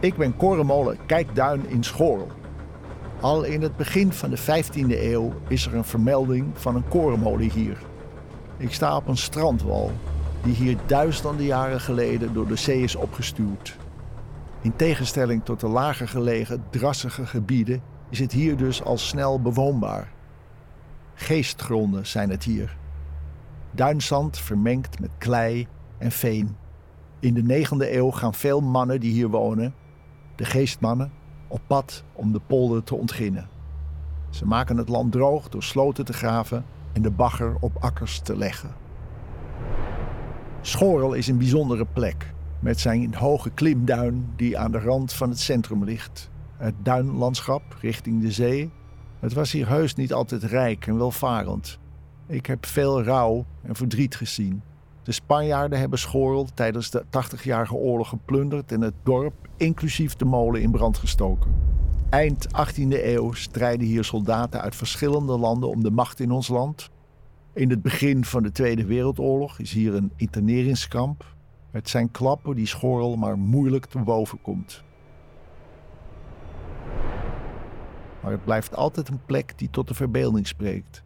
Ik ben Korenmolen Kijkduin in Schorl. Al in het begin van de 15e eeuw is er een vermelding van een korenmolen hier. Ik sta op een strandwal die hier duizenden jaren geleden door de zee is opgestuurd. In tegenstelling tot de lager gelegen drassige gebieden is het hier dus al snel bewoonbaar. Geestgronden zijn het hier. Duinzand vermengd met klei en veen. In de 9e eeuw gaan veel mannen die hier wonen, de geestmannen, op pad om de polder te ontginnen. Ze maken het land droog door sloten te graven en de bagger op akkers te leggen. Schorel is een bijzondere plek met zijn hoge klimduin die aan de rand van het centrum ligt. Het duinlandschap richting de zee. Het was hier heus niet altijd rijk en welvarend. Ik heb veel rouw en verdriet gezien. De Spanjaarden hebben Schorel tijdens de 80-jarige oorlog geplunderd en het dorp, inclusief de molen, in brand gestoken. Eind 18e eeuw strijden hier soldaten uit verschillende landen om de macht in ons land. In het begin van de Tweede Wereldoorlog is hier een interneringskamp. Het zijn klappen die Schorl maar moeilijk te boven komt. Maar het blijft altijd een plek die tot de verbeelding spreekt.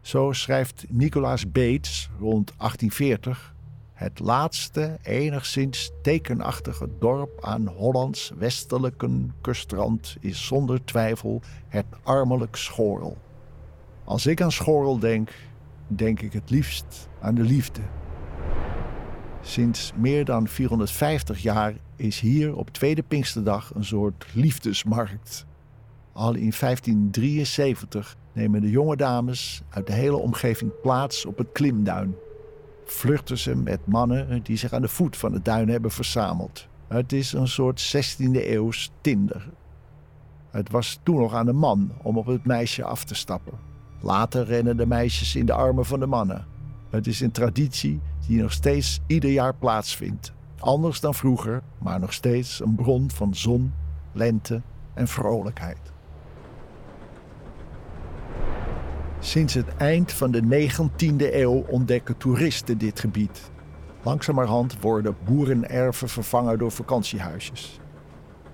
Zo schrijft Nicolaas Beets rond 1840 het laatste enigszins tekenachtige dorp aan Hollands westelijke kustrand is zonder twijfel het armelijk Schorl. Als ik aan Schorl denk, denk ik het liefst aan de liefde. Sinds meer dan 450 jaar is hier op Tweede Pinksterdag een soort liefdesmarkt. Al in 1573 nemen de jonge dames uit de hele omgeving plaats op het klimduin. Vluchten ze met mannen die zich aan de voet van het duin hebben verzameld. Het is een soort 16e eeuws Tinder. Het was toen nog aan de man om op het meisje af te stappen. Later rennen de meisjes in de armen van de mannen. Het is een traditie die nog steeds ieder jaar plaatsvindt. Anders dan vroeger, maar nog steeds een bron van zon, lente en vrolijkheid. Sinds het eind van de 19e eeuw ontdekken toeristen dit gebied. Langzamerhand worden boerenerven vervangen door vakantiehuisjes.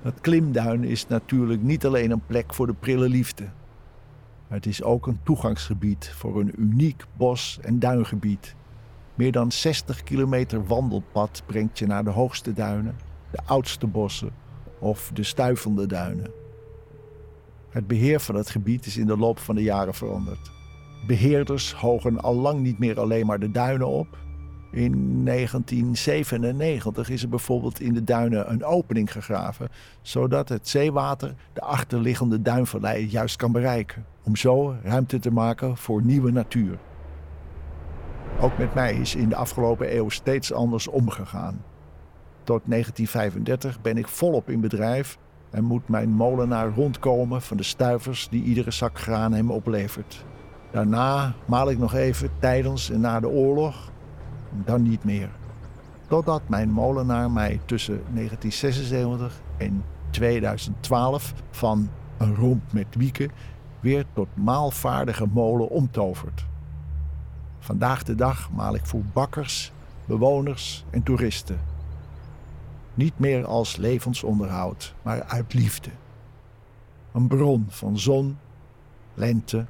Het klimduin is natuurlijk niet alleen een plek voor de prille liefde. Het is ook een toegangsgebied voor een uniek bos- en duingebied. Meer dan 60 kilometer wandelpad brengt je naar de hoogste duinen, de oudste bossen of de stuivende duinen. Het beheer van het gebied is in de loop van de jaren veranderd. Beheerders hogen al lang niet meer alleen maar de duinen op. In 1997 is er bijvoorbeeld in de duinen een opening gegraven, zodat het zeewater de achterliggende duinvallei juist kan bereiken, om zo ruimte te maken voor nieuwe natuur. Ook met mij is in de afgelopen eeuw steeds anders omgegaan. Tot 1935 ben ik volop in bedrijf en moet mijn molenaar rondkomen van de stuivers die iedere zak graan hem oplevert. Daarna maal ik nog even tijdens en na de oorlog, dan niet meer. Totdat mijn molenaar mij tussen 1976 en 2012 van een romp met wieken weer tot maalvaardige molen omtovert. Vandaag de dag maal ik voor bakkers, bewoners en toeristen. Niet meer als levensonderhoud, maar uit liefde. Een bron van zon, lente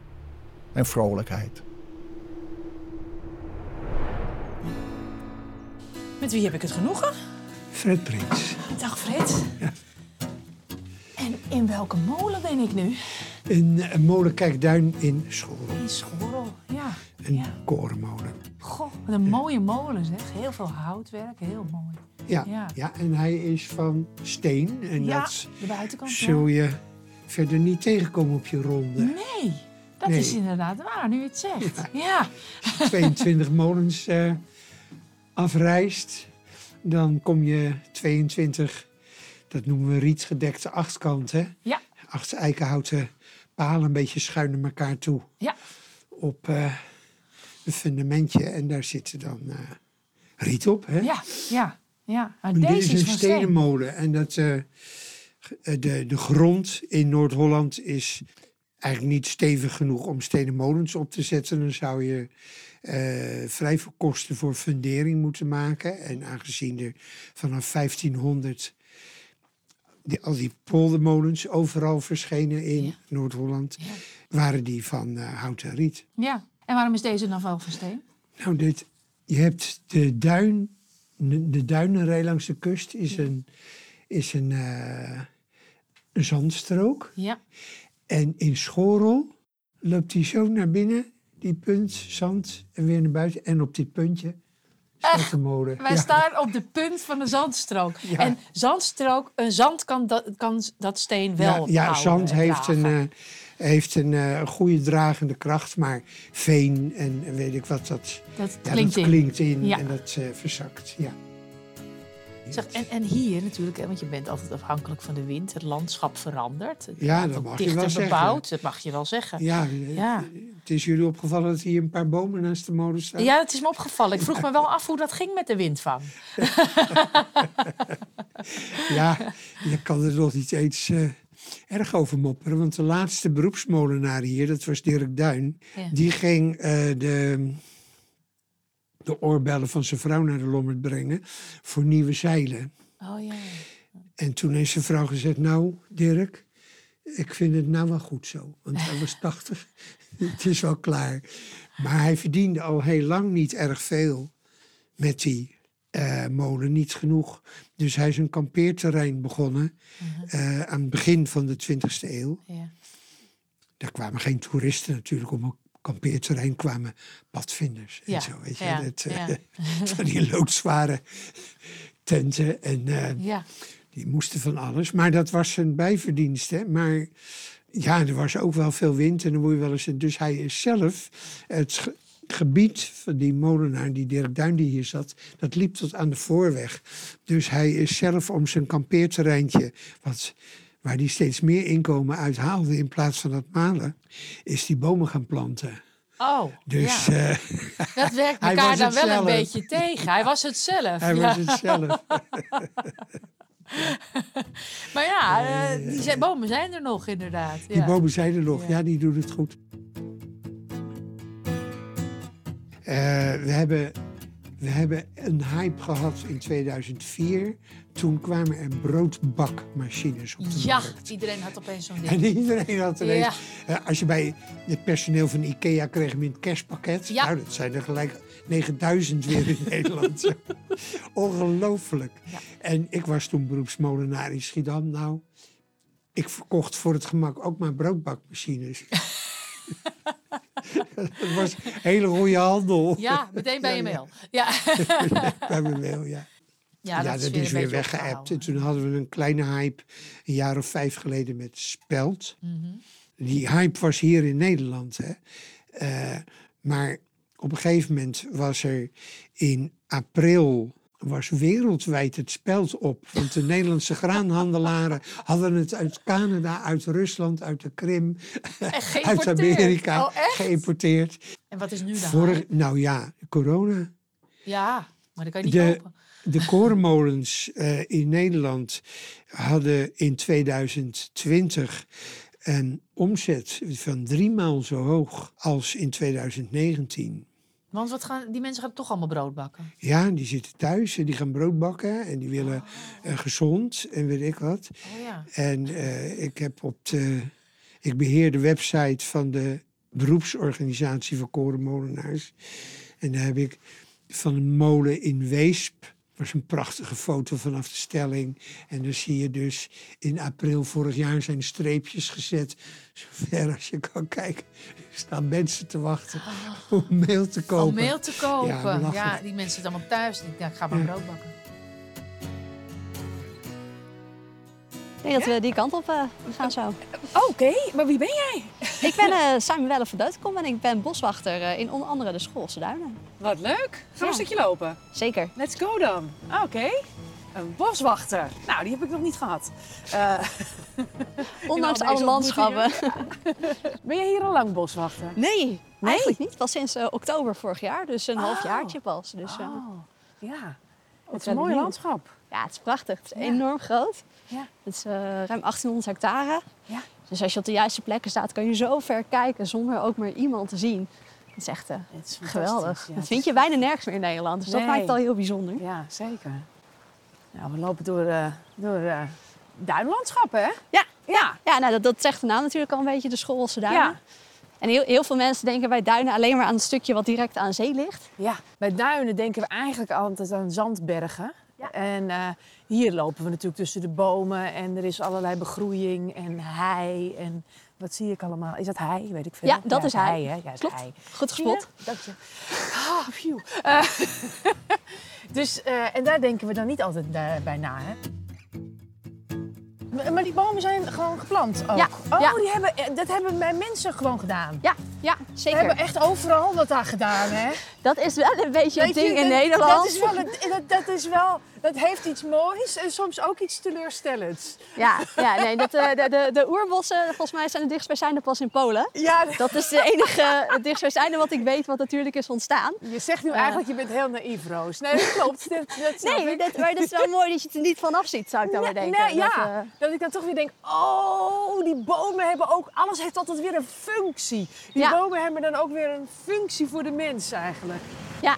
en vrolijkheid. Met wie heb ik het genoegen? Fred Prins. Dag Fred. Ja. En in welke molen ben ik nu? Een, een molenkijkduin in School. In Schorrel, ja. Een ja. korenmolen. Goh, wat een mooie molen zeg. Heel veel houtwerk, heel mooi. Ja, ja. Ja. en hij is van steen. En ja, dat de buitenkant. zul je verder niet tegenkomen op je ronde. Nee, dat Nee. is inderdaad waar, nu je het zegt. Ja. 22 molens eh, afreist. Dan kom je 22, dat noemen we rietgedekte achtkanten. Ja. Acht eikenhouten palen een beetje schuin naar elkaar toe. Ja. Op eh, een fundamentje. En daar zitten dan eh, riet op. Hè? Ja, ja, ja. En deze dit is een van steen. stenen molen. En dat, de, de grond in Noord-Holland is eigenlijk niet stevig genoeg om stenen molens op te zetten. Dan zou je eh, vrij veel kosten voor fundering moeten maken. En aangezien er vanaf 1500 die, al die poldermolens overal verschenen in Ja. Noord-Holland, Ja. waren die van eh, hout en riet. ja. En waarom is deze dan wel van steen? Nou, dit, je hebt de duin, de, de duinenrij langs de kust is een, is een, eh, een zandstrook. Ja. En in Schorel loopt hij zo naar binnen, die punt, zand, en weer naar buiten. En op dit puntje staat de molen. Wij Ja. staan op de punt van de zandstrook. Ja. En zandstrook, een zand kan dat, kan dat steen wel Ja, ja houden zand heeft een, eh, heeft een eh, goede dragende kracht, maar veen en weet ik wat, dat, dat klinkt dat in. klinkt in Ja. en dat eh, verzakt. Ja. Zeg, en, en hier natuurlijk, hè, want je bent altijd afhankelijk van de wind. Het landschap verandert. Het Ja, dat mag je dichter wel zeggen. bebouwd. Dat mag je wel zeggen. Ja, eh, Ja. het is jullie opgevallen dat hier een paar bomen naast de molen staan? Ja, het is me opgevallen. Ik vroeg me wel af hoe dat ging met de windvang. Ja, je kan er nog niet eens eh, erg over mopperen. Want de laatste beroepsmolenaar hier, dat was Dirk Duin... Ja. die ging eh, de, de oorbellen van zijn vrouw naar de Lommerd brengen... voor nieuwe zeilen. Oh ja. En toen heeft zijn vrouw gezegd... nou, Dirk, ik vind het nou wel goed zo. Want hij was 80, het is wel klaar. Maar hij verdiende al heel lang niet erg veel met die eh, molen, niet genoeg. Dus hij is een kampeerterrein begonnen eh, aan het begin van de 20e eeuw. ja. Daar kwamen geen toeristen natuurlijk op een kampeerterrein kwamen padvinders en Ja, zo. Weet je, ja, dat, eh, ja. van die loodzware tenten en eh, die moesten van alles. Maar dat was zijn bijverdienst. Hè? Maar ja, er was ook wel veel wind en dan moet je wel eens. Dus hij is zelf het ge- gebied van die molenaar, die Dirk Duin die hier zat, dat liep tot aan de voorweg. Dus hij is zelf om zijn kampeerterreintje, wat, waar hij steeds meer inkomen uithaalde in plaats van dat malen, is die bomen gaan planten. Oh, Dus ja. eh, dat werkt elkaar dan wel een beetje tegen. Hij was het zelf. hij ja. was het zelf. Maar ja, eh, die zijn- bomen zijn er nog inderdaad. Die Ja. bomen zijn er nog, Ja. ja, die doen het goed. Eh, we, hebben, we hebben een hype gehad in 2004. Toen kwamen er broodbakmachines op de Ja, markt. iedereen had opeens zo'n En ding. iedereen had er Ja. een. Eh, als je bij het personeel van Ikea kreeg hem in het kerstpakket. Ja. Nou, dat zijn er gelijk 9000 weer in Nederland. Ja. Ongelooflijk. Ja. En ik was toen beroepsmolenaar in Schiedam. Nou, ik verkocht voor het gemak ook maar broodbakmachines. dat was een hele goede handel. Ja, meteen bij je mail. Ja, Bij mijn mail, ja. ja, Ja, dat, weer is weer weggeëpt. En toen hadden we een kleine hype een jaar of vijf geleden met Speld. Mhm. Die hype was hier in Nederland. Hè. Eh, maar op een gegeven moment was er in april was wereldwijd het speld op. Want de Nederlandse graanhandelaren hadden het uit Canada, uit Rusland, uit de Krim, uit. Amerika Oh, geïmporteerd. En wat is nu dan? Vorig, nou ja, corona. Ja, maar dat kan je niet De, kopen. de korenmolens eh, in Nederland hadden in 2020 een omzet van drie maal zo hoog als in 2019. Want wat gaan, die mensen gaan toch allemaal brood bakken. Ja, die zitten thuis en die gaan brood bakken en die willen eh, gezond en weet ik wat. Oh ja. En eh, ik heb op de. Ik beheer de website van de beroepsorganisatie van korenmolenaars. En daar heb ik van een molen in Weesp. Was een prachtige foto vanaf de stelling. En dan zie je dus in april vorig jaar zijn streepjes gezet. Zover als je kan kijken, staan mensen te wachten om mail te kopen. Om mail te kopen. Ja, die mensen zitten allemaal thuis. Ik ga maar brood bakken. Denk dat we die kant op eh, gaan zo. Oké, maar wie ben jij? Ik ben eh Simon Welle van Deutenkom en ik ben boswachter eh, in onder andere de Schoolse Duinen. Wat leuk. Gaan we een stukje lopen? Zeker. Let's go dan. Oké. Een boswachter. Nou, die heb ik nog niet gehad. Eh, Ondanks deze alle landschappen. ben je hier al lang boswachter? Nee, eigenlijk niet. Pas sinds eh, oktober vorig jaar, dus een half Oh. jaartje pas. Dus eh, Oh, ja. Het is een mooi landschap. Ja, het is prachtig. Het is Ja. enorm groot. Ja. Het is eh, ruim 1800 hectare. Ja. Dus als je op de juiste plekken staat, kan je zo ver kijken zonder ook maar iemand te zien. Het is echt eh, is geweldig. Ja, dat vind je bijna nergens meer in Nederland. Dus dat maakt het al heel bijzonder. Ja, zeker. Nou, we lopen door, eh, door eh, duinlandschap, hè? Ja, Ja. ja nou, dat, dat zegt de naam natuurlijk al een beetje, de Schoolse Duinen. Ja. En heel, heel veel mensen denken bij duinen alleen maar aan het stukje wat direct aan zee ligt. Ja, bij duinen denken we eigenlijk altijd aan zandbergen. Ja. En eh, hier lopen we natuurlijk tussen de bomen en er is allerlei begroeiing en hei. En wat zie ik allemaal? Is dat hei? Weet ik veel. Ja, dat is hei. hè? Ja, het is Klopt. hei. Goed gespot. Dank je. Ah, phew. Eh, dus, eh, en daar denken we dan niet altijd bij na, hè? Maar- die bomen zijn gewoon geplant ook? Ja, Oh, ja. Die hebben, dat hebben bij mensen gewoon gedaan. Ja, ja, We zeker. hebben echt overal wat aan gedaan, hè? Dat is wel een beetje je, ding in dat- Nederland. Dat, is wel, dat, dat, is wel, dat heeft iets moois en soms ook iets teleurstellends. Ja, ja nee, dat, eh, de, de, de oerbossen volgens mij zijn het dichtstbijzijnde pas in Polen. Ja, Dat is de enige het dichtstbijzijnde wat ik weet wat natuurlijk is ontstaan. je zegt nu eigenlijk, je bent heel naïef, Roos. Nee, dat klopt. Dat, dat Nee, dat, maar dat is wel mooi dat je het er niet vanaf ziet, zou ik dan Nee, maar denken. nee, ja. Dat, eh, Dat ik dan toch weer denk, oh, die bomen hebben ook, alles heeft altijd weer een functie. Die Ja. Bomen hebben dan ook weer een functie voor de mens eigenlijk. Ja,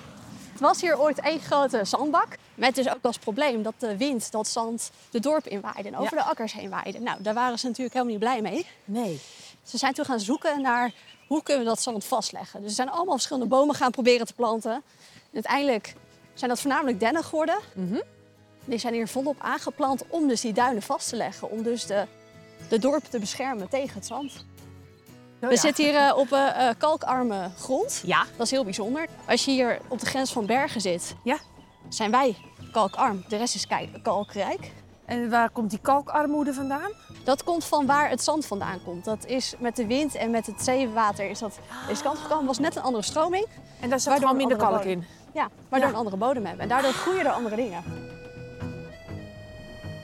het was hier ooit één grote zandbak. Met dus ook als probleem dat de wind dat zand de dorp inwaaide en over Ja. de akkers heen waaide. Nou, daar waren ze natuurlijk helemaal niet blij mee. Nee. Ze zijn toen gaan zoeken naar hoe kunnen we dat zand vastleggen. Dus ze zijn allemaal verschillende bomen gaan proberen te planten. En uiteindelijk zijn dat voornamelijk dennen geworden. Mhm. Die zijn hier volop aangeplant om dus die duinen vast te leggen. Om dus de, de dorpen te beschermen tegen het zand. Oh, We zitten hier eh, op een eh, kalkarme grond. Ja. Dat is heel bijzonder. Als je hier op de grens van bergen zit, Ja. zijn wij kalkarm. De rest is kalkrijk. En waar komt die kalkarmoede vandaan? Dat komt van waar het zand vandaan komt. Dat is met de wind en met het zeewater is dat deze kant gekomen. was net een andere stroming. En daar zat gewoon minder kalk in. Ja, waardoor Ja. een andere bodem hebben. En daardoor groeien er andere dingen.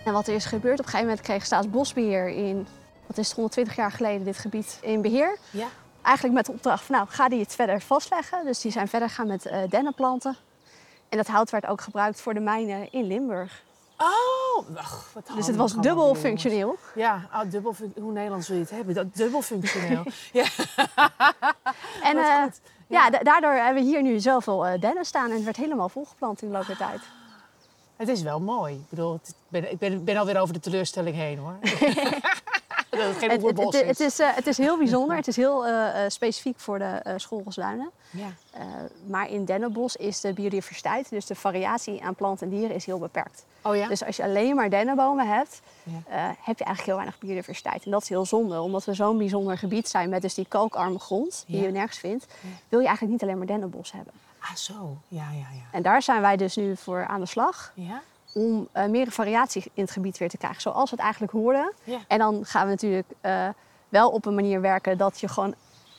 En wat er is gebeurd, op een gegeven moment kreeg Staatsbosbeheer in, wat is het, 120 jaar geleden, dit gebied in beheer. Ja. Eigenlijk met de opdracht van, nou, ga die het verder vastleggen. Dus die zijn verder gaan met eh dennenplanten. En dat hout werd ook gebruikt voor de mijnen in Limburg. Oh, ach, wat Dus het was dubbel functioneel. Ja, ah, dubbel hoe Nederlands wil je het hebben? Dat dubbel functioneel. ja. En goed. ja, da- daardoor hebben we hier nu zoveel eh, dennen staan. En het werd helemaal volgeplant in de loop der tijd. Het is wel mooi. Ik bedoel, het- ik ben, ik ben, ik ben alweer over de teleurstelling heen hoor. dat het geen Het, het, oerbos het, is. het is, eh, het is heel bijzonder. Het is heel eh, eh, specifiek voor de uh. Ja. Eh, maar in dennenbos is de biodiversiteit, dus de variatie aan planten en dieren, is heel beperkt. Oh ja? Dus als je alleen maar dennenbomen hebt, Ja. eh, heb je eigenlijk heel weinig biodiversiteit. En dat is heel zonde, omdat we zo'n bijzonder gebied zijn met dus die kalkarme grond, die Ja. je nergens vindt, wil je eigenlijk niet alleen maar dennenbos hebben. Ah, zo. Ja, ja, ja. En daar zijn wij dus nu voor aan de slag Ja? Om eh, meer variatie in het gebied weer te krijgen, zoals we het eigenlijk hoorden. Ja. En dan gaan we natuurlijk eh, wel op een manier werken dat je gewoon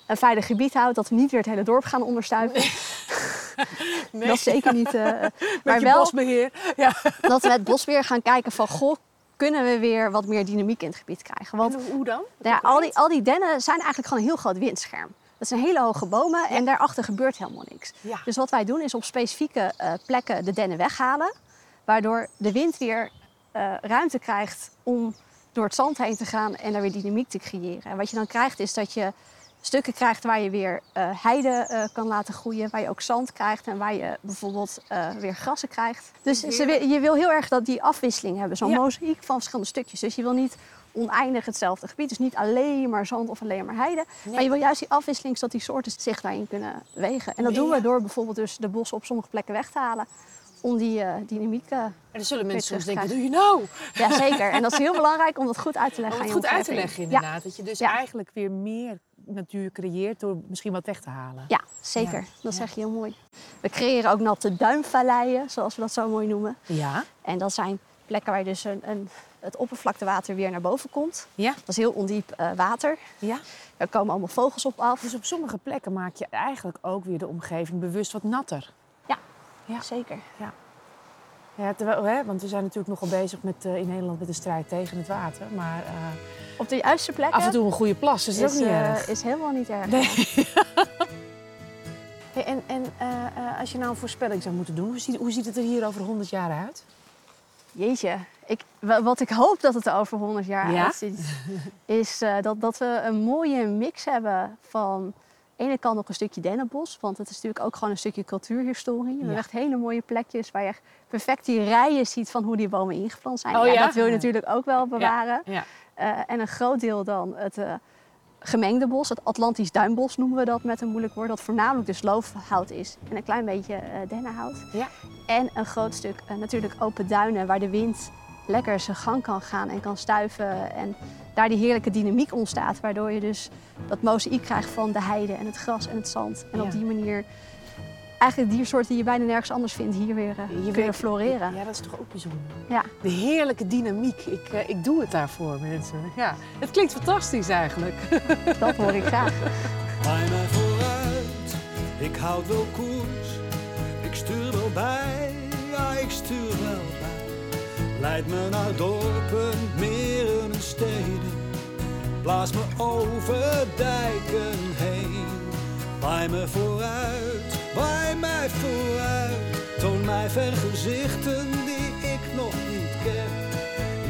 een veilig gebied houdt, dat we niet weer het hele dorp gaan onderstuiven. Nee. Dat is zeker niet. Met maar je wel bosbeheer. Ja. dat we met bosbeheer gaan kijken van, goh, kunnen we weer wat meer dynamiek in het gebied krijgen? Want hoe dan? nou ja, al, die, al die dennen zijn eigenlijk gewoon een heel groot windscherm. Dat zijn hele hoge bomen en daarachter gebeurt helemaal niks. Ja. Dus wat wij doen is op specifieke plekken de dennen weghalen. Waardoor de wind weer eh, ruimte krijgt om door het zand heen te gaan en daar weer dynamiek te creëren. En wat je dan krijgt is dat je stukken krijgt waar je weer eh, heide eh, kan laten groeien. Waar je ook zand krijgt en waar je bijvoorbeeld weer grassen krijgt. Dus ze, wil- je wil heel erg dat die afwisseling hebben. Zo'n Ja. mozaïek van verschillende stukjes. Dus je wil niet oneindig hetzelfde gebied. Dus niet alleen maar zand of alleen maar heide. Maar je wil juist die afwisseling zodat die soorten zich daarin kunnen wegen. En dat doen we door bijvoorbeeld dus de bossen op sommige plekken weg te halen. Om die eh, dynamiek... eh, En dan zullen mensen soms denken, doe je nou? ja, zeker. En dat is heel belangrijk om dat goed uit te leggen Om het goed uit te leggen Ja, inderdaad. Dat je dus Ja. eigenlijk weer meer natuur creëert door misschien wat weg te halen. ja zeker. Ja. Dat zeg je heel mooi. We creëren ook natte duinvalleien, zoals we dat zo mooi noemen. Ja? En dat zijn plekken waar dus een, een, het oppervlaktewater weer naar boven komt. Ja? Dat is heel ondiep eh, water. Ja? Daar komen allemaal vogels op af. Dus op sommige plekken maak je eigenlijk ook weer de omgeving bewust wat natter. Ja. Zeker. Ja, terwijl, hè, want we zijn natuurlijk nogal bezig met, eh, in Nederland met de strijd tegen het water. Maar eh, Op de juiste plekken af en toe een goede plas is, is, ook niet eh, erg. is helemaal niet erg. Nee. Hey, en en eh, eh, als je nou een voorspelling zou moeten doen, hoe ziet, hoe ziet het er hier over 100 jaar uit? Jeetje, ik, wa- wat ik hoop dat het er over 100 jaar Ja? uitziet, is eh, dat, dat we een mooie mix hebben van ene kant nog een stukje dennenbos, want het is natuurlijk ook gewoon een stukje cultuurhistorie. We hebben echt hele mooie plekjes waar je echt perfect die rijen ziet van hoe die bomen ingeplant zijn. Oh ja, ja? Dat wil je natuurlijk ook wel bewaren. Ja. Eh, en een groot deel dan het eh, gemengde bos, het Atlantisch duinbos noemen we dat met een moeilijk woord, dat voornamelijk dus loofhout is en een klein beetje eh, dennenhout. Ja. En een groot stuk natuurlijk open duinen waar de wind lekker zijn gang kan gaan en kan stuiven en daar die heerlijke dynamiek ontstaat, waardoor je dus dat mozaïek krijgt van de heide en het gras en het zand. En Ja. op die manier eigenlijk diersoorten die je bijna nergens anders vindt hier weer eh, kunnen floreren. Ja, dat is toch ook bijzonder. Ja. De heerlijke dynamiek. Ik, eh, ik doe het daarvoor, mensen. Ja. Het klinkt fantastisch eigenlijk. Dat hoor ik graag. Mij vooruit, ik houd wel koers. Ik stuur wel bij, Leid me naar dorpen, meren en steden. Blaas me over dijken heen. Waai me vooruit, waai mij vooruit. Toon mij vergezichten die ik nog niet ken.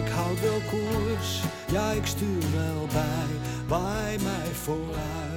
Ik houd wel koers, ja ik stuur wel bij. Waai mij vooruit.